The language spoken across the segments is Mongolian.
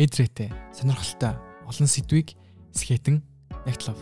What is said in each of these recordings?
эдрээтэй, сонирхолтой олон сэдвийг скетэн нягтлав.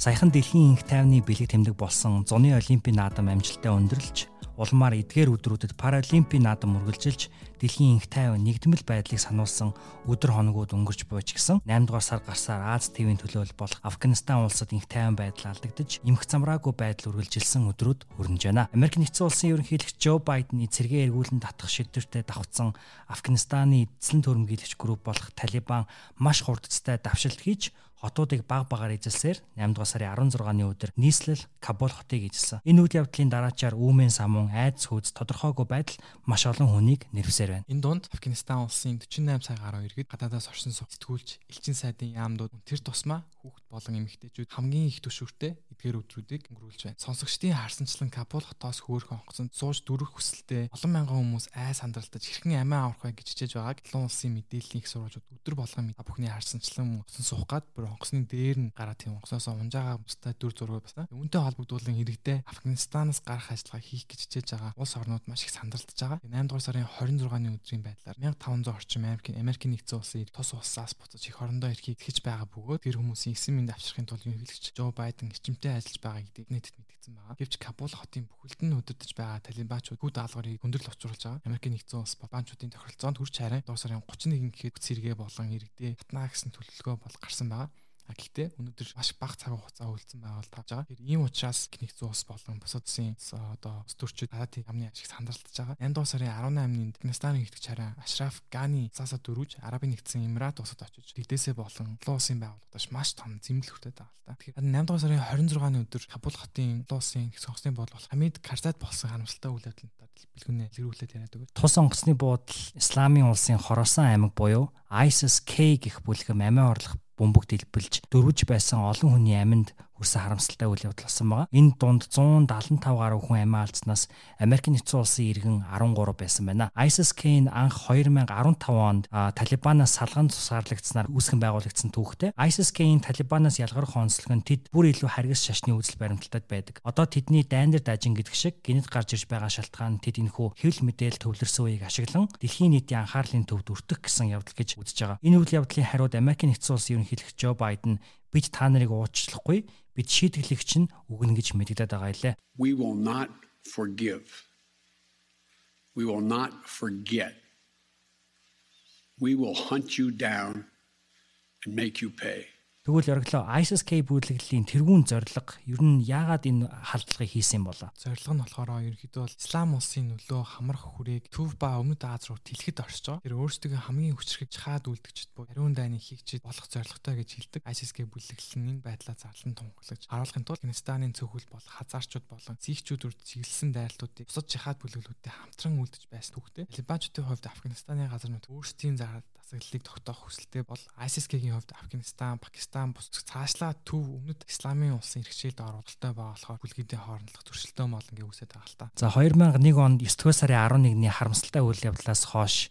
Саяхан дэлхийн инх тайвны бэлэг тэмдэг болсон зуны олимпийн наадам амжилттай өндөрлөж улмаар эдгээр өдрүүдэд паралимпийн наадам үргэлжилж дэлхийн инх тайван нэгдмэл байдлыг сануулсан өдөр хоногуд өнгөрч буйч гисэн 8 дугаар сар гарсаар Аз ТV-ийн төлөөлөл болох Афганистан улсад инх тайван байдал алдагдж эмх замраагүй байдал үргэлжилсэн өдрүүд хөрнөж байна. Америк нэгдсэн улсын ерөнхийлөгч Жо Байден эцэргээ эргүүлэн татах шийдвэртэй давхцсан Афганистаны эзлэн төрөмгийлэгч групп болох Талибан маш хурдцтай давшилт хийж хотуудыг баг багаар эзэлсээр 8 дугаар сарын 16-ны өдөр нийслэл Кабул хотыг эзэлсэн. Энэ үйл явдлын дараачаар Үүмэн самун айдас хүйц тодорхойгүй байдал маш олон хүнийг нэрвсээр байна. Энэ дунд Афганистан улсын 48 сая гаруй иргэд гадаадаас орсон сэтгүүлч элчин сайдын яамдууд тэр тусмаа хүүхэд болон эмэгтэйчүүд хамгийн их түшүүртэй эдгээр өдрүүдийг өнгөрүүлж байна. Сонсогчдын харсанчлан Капул хотоос хөөх онгоцонд сууж дөрөх хүсэлтэй олон мянган хүмүүс ай сандралтаж хэрхэн амиа аврах вэ гэж хичээж байгааг Лон улсын мэдээллийн их сурвалжууд өдөр болгон а бүхний харсанчлан онгоцон суух гад бүр онгоцны дээр нь гараа тийм онгоцоосоо унжаагаа бусдаа дүр зургаа басна. Үүнтэй холбогдуулан иргэдээ Афганистанаас гарах ажиллагаа хийх гэж хичээж байгаа улс орнууд маш их сандралтаж байгаа. 8 дугаар сарын 26-ны өдрийн байдлаар 1500 орчим Америкийн Америкийн нэгдсэн улсын тус улсаас буцаж эх орондоо ирэхийг хэж байгаа бөгөөд тэр хүмүүсийн 9 энд авчрахын тулд ерөнхийлөгч Джо Байден хичмтэй ажиллаж байгаа гэдэг нийтэд мэдгдсэн байгаа. Гэвч Кабул хотын бүхэлд нь үдирдэж байгаа талибанчууд гүд даалгарыг хөндрөл учруулж байгаа. Америкийн нэгдсэн улс банчуудын тохиролцоонд хүрч харин дуусарын 31 гэхэд зэрэг болон иргэдээ татна гэсэн төлөвлөгөө бол гарсан байгаа. Гэхдээ өнөөдөр маш бага цаг хугацаа үлдсэн байгаа бол тавж байгаа. Тэр ийм учраас гинх зуус болон бусад улсын одоо стөрчид хаатын амны ашиг сандралтж байгаа. 8 дугаар сарын 18-нд Афганистанын итгэж хараа Ашраф Гани цаасаа дөрвж Арабын нэгдсэн Эмират улсад очиж дэлдээсээ болон олон улсын байгууллагаас маш том зэмлэл хүртээд байгаа л та. Тэгэхээр 8 дугаар сарын 26-ны өдөр Кабул хотын улсын сонгоцны бодлол Хамид Карзад болсон харамсалтай үйл явдлаар бэлгүнээ илрүүлээд яриад өгöd. Тус онгоцны буудал Исламын улсын Хорасан аймаг буюу ISIS-K гэх бүлэгэм амиа орлох бөмбөг дэлбэлж дөрвж байсан олон хүний аминд хүрсэн харамсалтай үйл явдал болсон байгаа. Энэ дунд 175 гаруй хүн амиа алдснаас Америк нэгдсэн улсын иргэн 13 байсан байна. ISIS-K-ийн анх 2015 онд Талибанаас салган тусгаарлагдсанаар үүсгэн байгуулагдсан түүхтэй. ISIS-K-ийн Талибанаас ялгарх онцлог нь тэд бүр илүү харгас шашны үзэл баримталтай байдаг. Одоо тэдний дайндар дажин гэдэг шиг гинэт гарч ирж байгаа шалтгаан тэд энэхүү хэвлэл мэдээл төвлөрсөн үеийг ашиглан дэлхийн нийтийн анхаарлын төвд өртөх гэсэн явдал гэж үзэж байгаа. Энэ үйл явдлын хариуд Америк нэгдсэн улсын ерөнхийлөгч Жо Байден бид та нарыг уучлахгүй бид шийтгэлэгч нь үгнэ гэж мэдэгдээд байгаа илээ. We will not forgive. We will not forget. We will hunt you down and make you pay. Тэгвэл ёроглоо ISIS-K бүлэглэлийн тэргүүн зорилго ер нь яагаад энэ халдлагыг хийсэн болоо? Зорилго нь болохоор ерөнхийдөө Ислам улсын нөлөө хамрах хүрээг төв ба өмнөд Аз руу тэлэхэд байгаа. Тэр өөрсдөө хамгийн хүчрхэг чхаад үлдэгчд буй ариун дайны хийгчид болох зорилготой гэж хэлдэг. ISIS-K бүлэглэл нь байдлаа зарлан тунхаглаж харуулахын тулд Афганистаны цөөхөл бол хазаарчууд болон сихчүүд үрд чиглэсэн дайралтуудыг бусад жихад бүлэглэлүүдтэй хамтран үлдэж байсан түүхтэй. Талибанчуудын хувьд Афганистаны газар нут өөрсдийн зарад засаглалыг тогтоох хүсэлтэй бол ISIS-гийн хувьд Афганистан, Пакистан бус цаашлаа төв өмнөд Исламын улсын хэрэгшээлд оролцоотой байгаа болохоор бүлгийн хоорондох зөрчилтэй молон гэж үсэт байгаа л та. За 2001 онд 9 дугаар сарын 11-ний харамсалтай үйл явдлаас хойш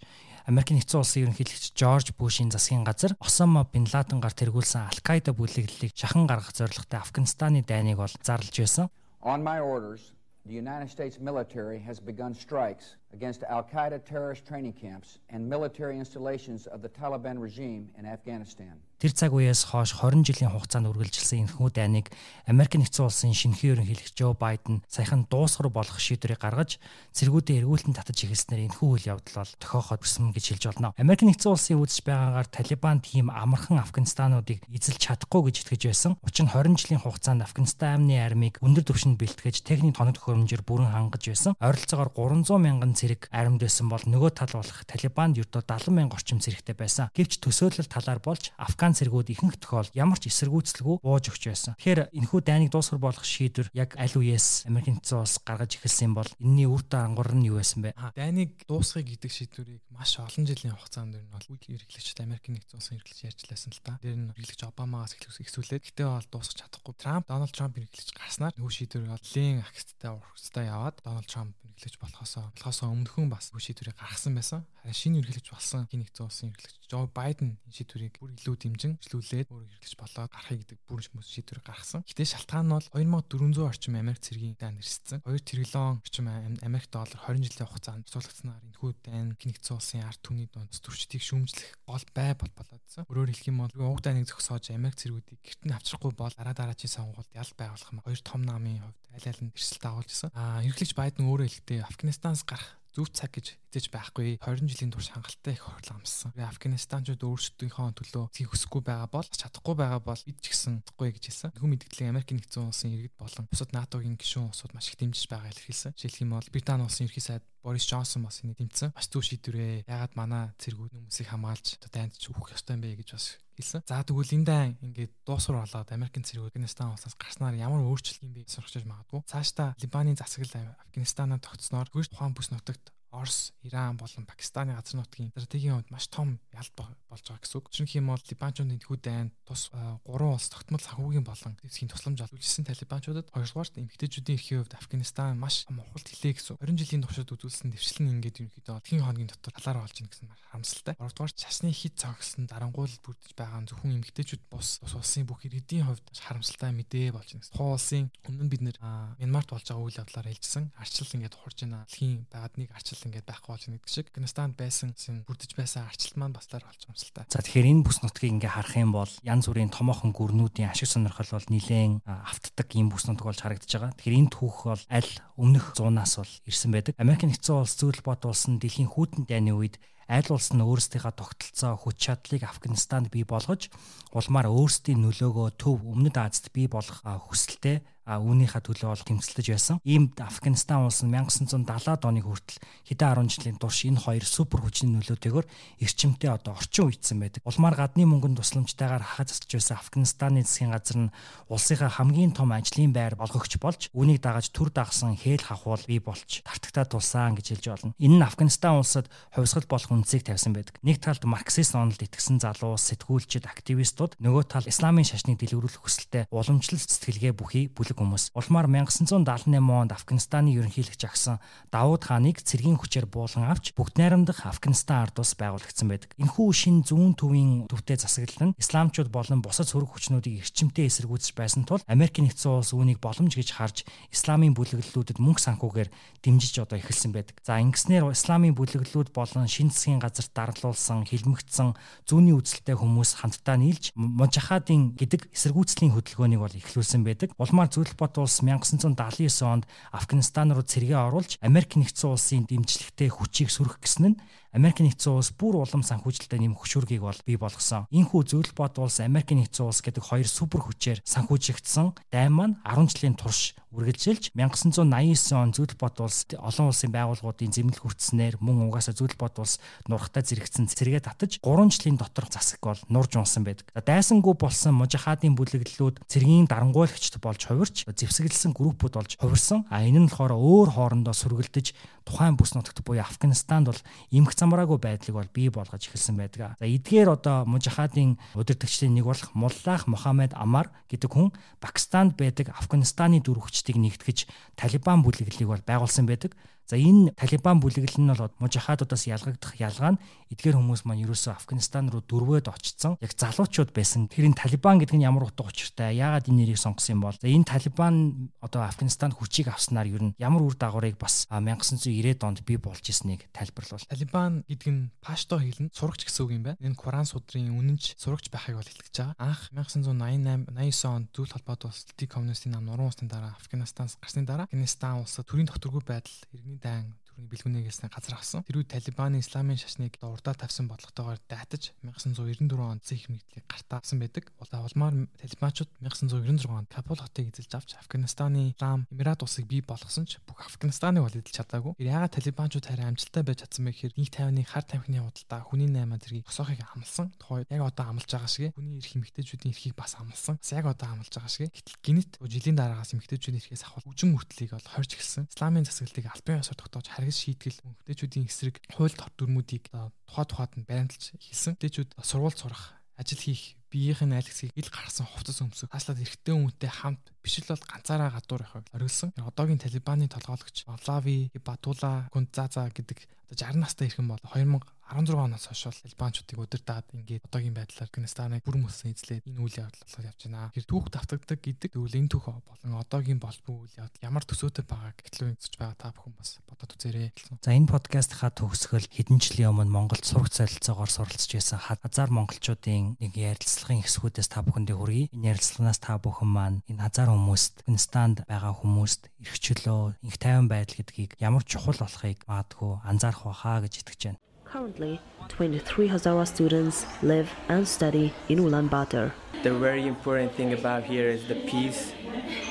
Америк нэгдсэн улсын ерөнхийлөгч Жорж Бушийн засгийн газар Осама бин Ладенгаар тэргүүлсэн Аль-Каида бүлэглэлийг шахан гаргах зорилготой Афганистаны дайныг бол зарлж байсан. On my orders, the United States military has begun strikes against Al Qaeda terrorist training camps and military installations of the Taliban regime in Afghanistan. Тэр цаг үеэс хойш 20 жилийн хугацаанд үргэлжилсэн энэхүү дайныг Америк нэгдсэн улсын шинэхэн ерөнхийлөгч Жо Байден саяхан дуусгар болох шийдвэрийг гаргаж цэргүүдээ эргүүлэн татаж эхэлснээр энэхүү үйл явдал бол тохиоход ирсэн гэж хэлж болно. Америк нэгдсэн улсын үзэж байгаагаар Талибан тийм амархан Афганистануудыг эзэлж чадахгүй гэж итгэж байсан. Учир нь 20 жилийн хугацаанд Афганистаны армийг өндөр түвшинд бэлтгэж техник тоног төхөөрөмжөөр бүрэн хангаж байсан. Ойролцоогоор 300 мянган цэрэг аримд байсан бол нөгөө тал болох Талибанд ердөө 70 мянга орчим цэрэгтэй байсан. Гэвч төсөөлөл талаар болж Афган цэргүүд ихэнх тохиол ямар ч эсэргүүцэлгүй бууж өгч байсан. Тэгэхээр энэхүү дайныг дуусгар болгох шийдвэр яг аль үеэс Америкийн нэгдсэн улс гаргаж эхэлсэн бол энэний үр дагавар нь юу байсан бэ? Дайныг дуусгахыг гэдэг шийдвэрийг маш олон жилийн хугацаанд нь бол үйл эрхлэгчд Америкийн нэгдсэн улсын эрхлэж ярьжлаасан л та. Тэр нь эрхлэгч Обамаас эхлүүлээд гэтээ бол дуусгах чадахгүй. Трамп Дональд Трамп эрхлэж гарснаар нөх шийдвэр бол лен акцтай урагцтай яваад Дональд Трамп ерөнхийлөгч болохоосоо болохоосоо өмнөхөн бас шийдвэрийг гаргасан байсан. Харин шинэ ерөнхийлөгч болсон нэгдсэн улсын ерөнхийлөгч Жо Байден энэ шийдвэрийг бүр илүү дэмжин ижлүүлээд өөр ерөнхийлөгч болоод гарахыг гэдэг бүр хүмүүс шийдвэр гаргасан. Гэтэ шалтгаан нь бол 2400 орчим Америк цэргийн дан нэрссэн. 2 тэрлион орчим Америк доллар 20 жилийн хугацаанд цуглагдсанаар энэхүү Хин нэгдсэн улсын ард түмний дунд төрчдгийг шүүмжлэх гол бай бол болоодсон. Өөрөөр хэлэх юм бол уг даныг зогсоож Америк цэргүүдийг гэрт нь авчрахгүй бол дараа дараагийн сонгуульд ял байгуулах юм. Хоёр том намын хувьд аль аль нь эрсдэл дагуулж исэн. Аа ерөнхийлөгч Байден өөрөө хэлэхдээ Афганистанаас гарах зөв цаг гэж хизэж байхгүй 20 жилийн турш хангалттай их хорлоо амссан. Афганистанчууд өөрсдийнхөө төлөө зийг өсөхгүй байгаа бол чадахгүй байгаа бол бид ч гэсэн чадахгүй гэж хэлсэн. Хүн мэдгдлийн Америк нэгдсэн улсын иргэд болон бусад НАТОгийн гишүүн улсууд маш их дэмжиж байгаа илэрхийлсэн. Жишээлх юм бол Британи улсын ерхий сайд Борис Джонсон бас энийг тэмцсэн. Маш зөв шийдвэрээ. Ягаад манай цэргүүд хүмүүсийг хамгаалж одоо дайнд ч өгөх ёстой юм бэ гэж бас хэлсэн. За тэгвэл энэ дан ингээд дуусвар болоод Америкийн цэрэг Афганистан улсаас гарснаар ямар өөрчлөлт юм бэ гэж сурахж магадгүй. Цаашдаа Либаны засаглал Афганистанад тогтсноор хөрш тухайн бүс нутагт Орос, Иран болон Пакистаны газар нутгийн стратегийн хувьд маш том ялт болж байгаа гэсэн үг. Жишээлх юм бол Талибанчуудын энэхүү дайнд тус 3 улс тогтмол санхүүгийн болон дэвсгийн тусламж олгуулсан Талибанчуудад хоёрдугаарт эмэгтэйчүүдийн эрхийн хувьд Афганистан маш том ухалт хэлээ гэсэн. 20 жилийн туршид үзүүлсэн дэвшил нь ингээд ерөнхийдөө дэлхийн хоногийн дотор талаар болж ийн гэсэн харамсалтай. Гуравдугаар часны хит цогсон дарангуул бүрдэж байгаа зөвхөн эмэгтэйчүүд бус ус улсын бүх иргэдийн хувьд харамсалтай мэдээ болж байна. Тухайн улсын өмнө бид нэр Мянмарт болж байгаа үйл явдлаар хэлжсэн. Арчлал ингээд хурж байна. Дэлхийн байгаадныг арчлал арчил ингээд байхгүй болж байгаа шиг Афганистанд байсан бүрдэж байсан арчилт маань баслаар болж байгаа юм л та. За тэгэхээр энэ бүс нутгийг ингээд харах юм бол янз бүрийн томоохон гүрнүүдийн ашиг сонирхол бол нэлээд автдаг ийм бүс нутаг болж харагдаж байгаа. Тэгэхээр энэ түүх бол аль өмнөх зуунаас бол ирсэн байдаг. Америк нэгдсэн улс зөвлөл бот улсын дэлхийн хүйтэн дайны үед аль улс нь өөрсдийнхөө тогтолцоо хүч чадлыг Афганистанд бий болгож улмаар өөрсдийн нөлөөгөө төв Өмнөд Азид бий болгох хүсэлтэй үүнийхээ төлөө бол тэмцэлдэж байсан. Ийм Афганистан улс нь 1970-аад оны хүртэл хэдэн 10 жилийн турш энэ хоёр супер хүчний нөлөөтэйгээр эрчимтэй одоо орчин үйдсэн байдаг. Улмаар гадны мөнгөнд тусламжтайгаар хахад засалж байсан Афганистаны засгийн газар нь улсынхаа хамгийн том ажлын байр болгогч болж үүнийг дагаж төр дагсан хээл хахуул бий болж тартагтаа тулсан гэж хэлж болно. Энэ нь Афганистан улсад хувьсгал болох үндсийг тавьсан байдаг. Нэг талд марксист оноолд итгэсэн залуус, сэтгүүлчид, активистууд, нөгөө тал исламын шашныг дэлгэрүүлэх хүсэлтэй уламжлал сэтгэлгээ бүхий бүлэг хүмүүс. Улмаар 1978 онд Афганистаны ерөнхийлөгч агсан Давууд хааныг цэргийн хүчээр буулган авч бүгд найрамдах Афганистан ард улс байгуулагдсан байдаг. Энэхүү шин зүүн төвийн төвтэй засаглал нь исламчууд болон бусад сөрөг хүчнүүдийг эрчимтэй эсэргүүцэж байсан тул Америк нэгдсэн улс үүнийг боломж гэж харж исламын бүлэглэлүүдэд мөнгө санхүүгээр дэмжиж одоо эхэлсэн байдаг. За ингэснээр исламын бүлэглэлүүд болон шин засгийн газарт дарлуулсан, хилмигдсэн зүүнний үзэлтэй хүмүүс хамтдаа нийлж Мужахадын гэдэг эсэргүүцлийн хөдөлгөөнийг бол эхлүүлсэн байдаг. Улмаар зүйл Хөлбот улс 1979 онд Афганистан руу цэргээ оруулж Америк нэгдсэн улсын дэмжлэгтэй хүчийг сүрэх гэсэн нь Америк нэгдсэн улс бүр улам санхүүжилттэй нэм хөшүүргийг бол бий болгосон. Ийхүү зөвлөл бод улс Америк нэгдсэн улс гэдэг хоёр супер хүчээр санхүүжигдсэн дайм маань 10 жилийн турш үргэлжилж 1989 он зөвлөл бод улс олон улсын байгууллагуудын зэмлэл хүртснээр мөн угаасаа зөвлөл бод улс нурхтаа зэрэгцэн цэргээ татаж 3 жилийн дотор засаг бол нурж унсан байдаг. Дайсангүй болсон мужихадын бүлэглэлүүд цэргийн дарангуйлагчд болж хувирч зэвсэглсэн группүүд болж хувирсан. А энэ нь болохоор өөр хоорондоо сүргэлдэж тухайн бүс нутагт буюу Афганистанд бол эмх замраагүй байдлыг бол бий болгож эхэлсэн байдаг. За эдгээр одоо мужихадын удирдагчдын нэг болох Муллах Мухаммед Амар гэдэг хүн Пакистанд байдаг Афганистаны дөрвөгчдийг нэгтгэж Талибан бүлэглэлийг бол байгуулсан байдаг. За энэ Талибан бүлэглэл нь бол мужихадуудаас ялгагдах ялгаа нь эдгээр хүмүүс маань ерөөсөө Афганистан руу дөрвөөд очсон. Яг залуучууд байсан. Тэр энэ Талибан гэдэг нь ямар утга учиртай? Яагаад энэ нэрийг сонгосон юм бол? За энэ Талибан одоо Афганистанд хүчийг авснаар ер нь ямар үр дагаврыг бас 1990-ад онд бий болж ирснийг тайлбарлавал. Талибан гэдэг нь пашто хэлэнд сурагч гэсэн үг юм байна. Энэ Куран судрын үнэнч сурагч байхыг бол илтгэж байгаа. Анх 1988 89 онд зүйл холбоот улсуудын коммунистийн нам нуруу улсны дараа Афганистанаас гарсны дараа Афганистан улсад төрийн докторгүй байдал иргэний дан төрний бэлгүүнээс газар авсан. Тэр үед Талибаны исламын шашныг урдаа тавьсан бодлоготойгоор дайтаж 1994 онд зэх мэдлийг гартаасан байдаг. Улмаар Талибанчууд 1996 онд Кабул хотыг эзэлж авч Афганистаны Ислам Эмират улсыг бий болгосон ч бүх Афганистаныг бол эзэлж чадаагүй. Яагаад Талибанчууд харин амжилттай байж чадсан бэ гэхээр нийт тайвны хар тамхины худалдаа хүний 8 зэргийг босоохыг амлсан. Тухай яг одоо амлж байгаа шиг хүний эрх эмэгтэйчүүдийн эрхийг бас амлсан. Бас яг одоо амлж байгаа шиг. Гэтэл гинэт жилийн дараагаас эмэгтэйчүүдийн эрхээс авах үжин мөртлийг бол хорж эхэлсэн. Исламын засаглалыг албан ёсоор тогтоож харгаж ягс шийтгэл эмэгтэйчүүдийн эсрэг хууль дор дүрмүүдийг тухай тухайд нь баримталж хэлсэн. Эмэгтэйчүүд сургууль сурах ажил хийх биеийн айл хэсгийг ил гарсан хувцас өмсөх цаашлаад эрэгтэй хүнтэй хамт биш л бол ганцаараа гадуур явахыг орилсон. Одоогийн Талибаны толгойлогч Олави Батула Гунзаза гэдэг 60 настай ирхэн бол 2000 16 оноос хойш Албанчуудыг удирдаад ингээд одоогийн байдлаар Афганистаныг бүр мөсөн эзлээд энэ үйл явдал болоод явж байна. Тэр түүх давтагддаг гэдэг тэгвэл энэ түүх болон одоогийн болбоо үйл явдал ямар төсөөтэй байгааг гэтлүү зөвж байгаа та бүхэн бас бодоод үзээрэй. За энэ подкастынхаа төгсгөл хэдэн жилийн өмнө Монголд сурах солилцоогоор суралцж байсан хазар монголчуудын нэг ярилцлагын хэсгүүдээс та бүхэндээ хүргэе. Энэ ярилцлаганаас та бүхэн маань энэ хазар хүмүүст Афганистанд байгаа хүмүүст эрхчлөө, их тайван байдал гэдгийг ямар чухал болохыг магадгүй анзаарах байхаа гэж итгэж байна. Currently, 23 Hazara students live and study in Ulaanbaatar. The very important thing about here is the peace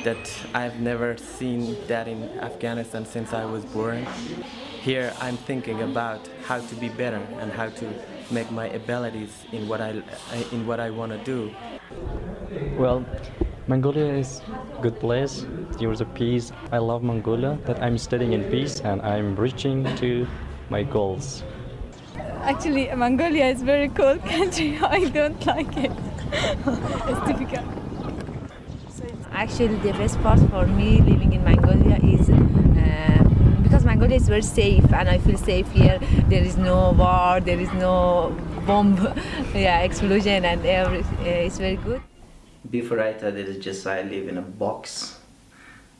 that I've never seen that in Afghanistan since I was born. Here I'm thinking about how to be better and how to make my abilities in what I in what I want to do. Well, Mongolia is a good place. There's a peace. I love Mongolia that I'm studying in peace and I'm reaching to my goals. Actually, Mongolia is very cold country. I don't like it. it's difficult. Actually, the best part for me living in Mongolia is uh, because Mongolia is very safe and I feel safe here. There is no war, there is no bomb, yeah, explosion, and every, uh, it's very good. Before I thought it was just I live in a box,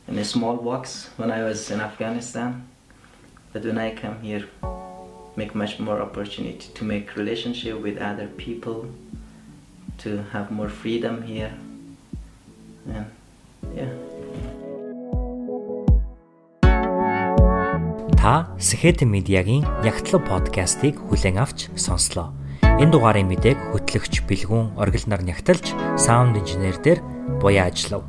in a small box when I was in Afghanistan. But when I come here, make much more opportunity to make relationship with other people, to have more freedom here. And yeah. Та Сэхэт медиагийн Ягтлаг подкастыг хүлээн авч сонслоо. Энэ дугаарын мэдээг хөтлөгч Бэлгүн Оргил нар нягтлж саунд инженер дээр буяа ажиллав.